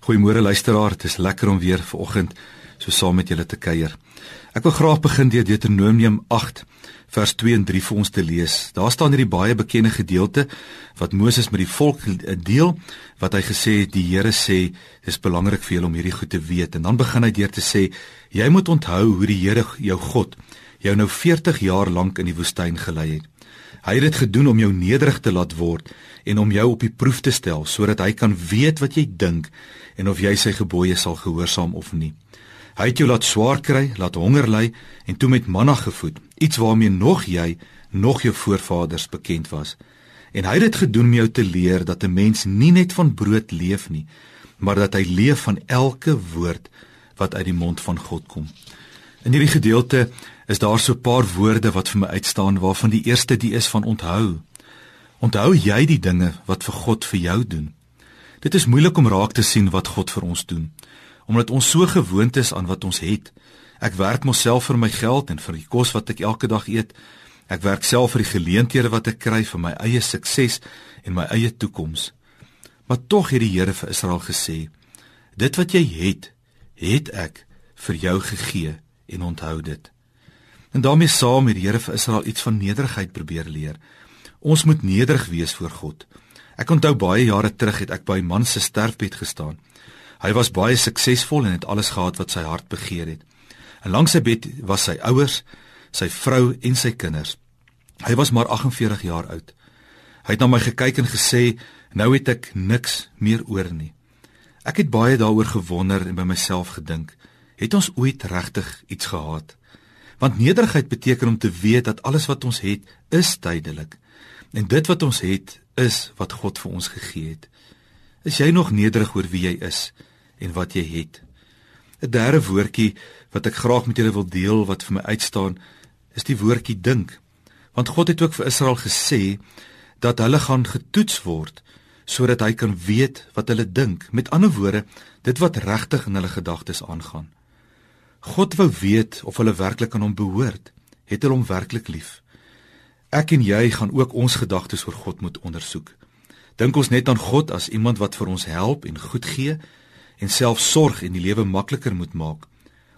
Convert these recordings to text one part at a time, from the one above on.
Goeiemôre luisteraar, dit is lekker om weer vanoggend so saam met julle te kuier. Ek wil graag begin deur Deuteronomium 8 vers 2 en 3 vir ons te lees. Daar staan hierdie baie bekende gedeelte wat Moses met die volk deel wat hy gesê het die Here sê dis belangrik vir julle om hierdie goed te weet en dan begin hy deur te sê jy moet onthou hoe die Here jou God jou nou 40 jaar lank in die woestyn gelei het. Hy het dit gedoen om jou nederig te laat word en om jou op die proef te stel sodat hy kan weet wat jy dink en of jy sy gebooie sal gehoorsaam of nie. Hy het jou laat swaar kry, laat honger ly en toe met manna gevoed, iets waarmee nog jy nog jou voorvaders bekend was. En hy het dit gedoen om jou te leer dat 'n mens nie net van brood leef nie, maar dat hy leef van elke woord wat uit die mond van God kom. In hierdie gedeelte is daar so 'n paar woorde wat vir my uitstaan waarvan die eerste die is van onthou. Onthou jy die dinge wat vir God vir jou doen? Dit is moeilik om raak te sien wat God vir ons doen, omdat ons so gewoond is aan wat ons het. Ek werk myself vir my geld en vir die kos wat ek elke dag eet. Ek werk self vir die geleenthede wat ek kry vir my eie sukses en my eie toekoms. Maar tog het die Here vir Israel gesê: "Dit wat jy het, het ek vir jou gegee en onthou dit." En daarmee saam het die Here vir Israel iets van nederigheid probeer leer. Ons moet nederig wees voor God. Ek onthou baie jare terug het ek by 'n man se sterfbed gestaan. Hy was baie suksesvol en het alles gehad wat sy hart begeer het. En langs sy bed was sy ouers, sy vrou en sy kinders. Hy was maar 48 jaar oud. Hy het na my gekyk en gesê, "Nou het ek niks meer oor nie." Ek het baie daaroor gewonder en by myself gedink, het ons ooit regtig iets gehad? Want nederigheid beteken om te weet dat alles wat ons het, is tydelik. En dit wat ons het, is wat God vir ons gegee het. Is jy nog nederig oor wie jy is en wat jy het? 'n Derde woordjie wat ek graag met julle wil deel wat vir my uitstaan, is die woordjie dink. Want God het ook vir Israel gesê dat hulle gaan getoets word sodat hy kan weet wat hulle dink. Met ander woorde, dit wat regtig in hulle gedagtes aangaan. God wou weet of hulle werklik aan hom behoort. Het hulle hom werklik lief? Ek en jy gaan ook ons gedagtes oor God moet ondersoek. Dink ons net aan God as iemand wat vir ons help en goed gee en self sorg en die lewe makliker moet maak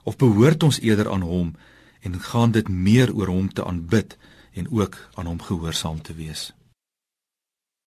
of behoort ons eerder aan hom en gaan dit meer oor hom te aanbid en ook aan hom gehoorsaam te wees?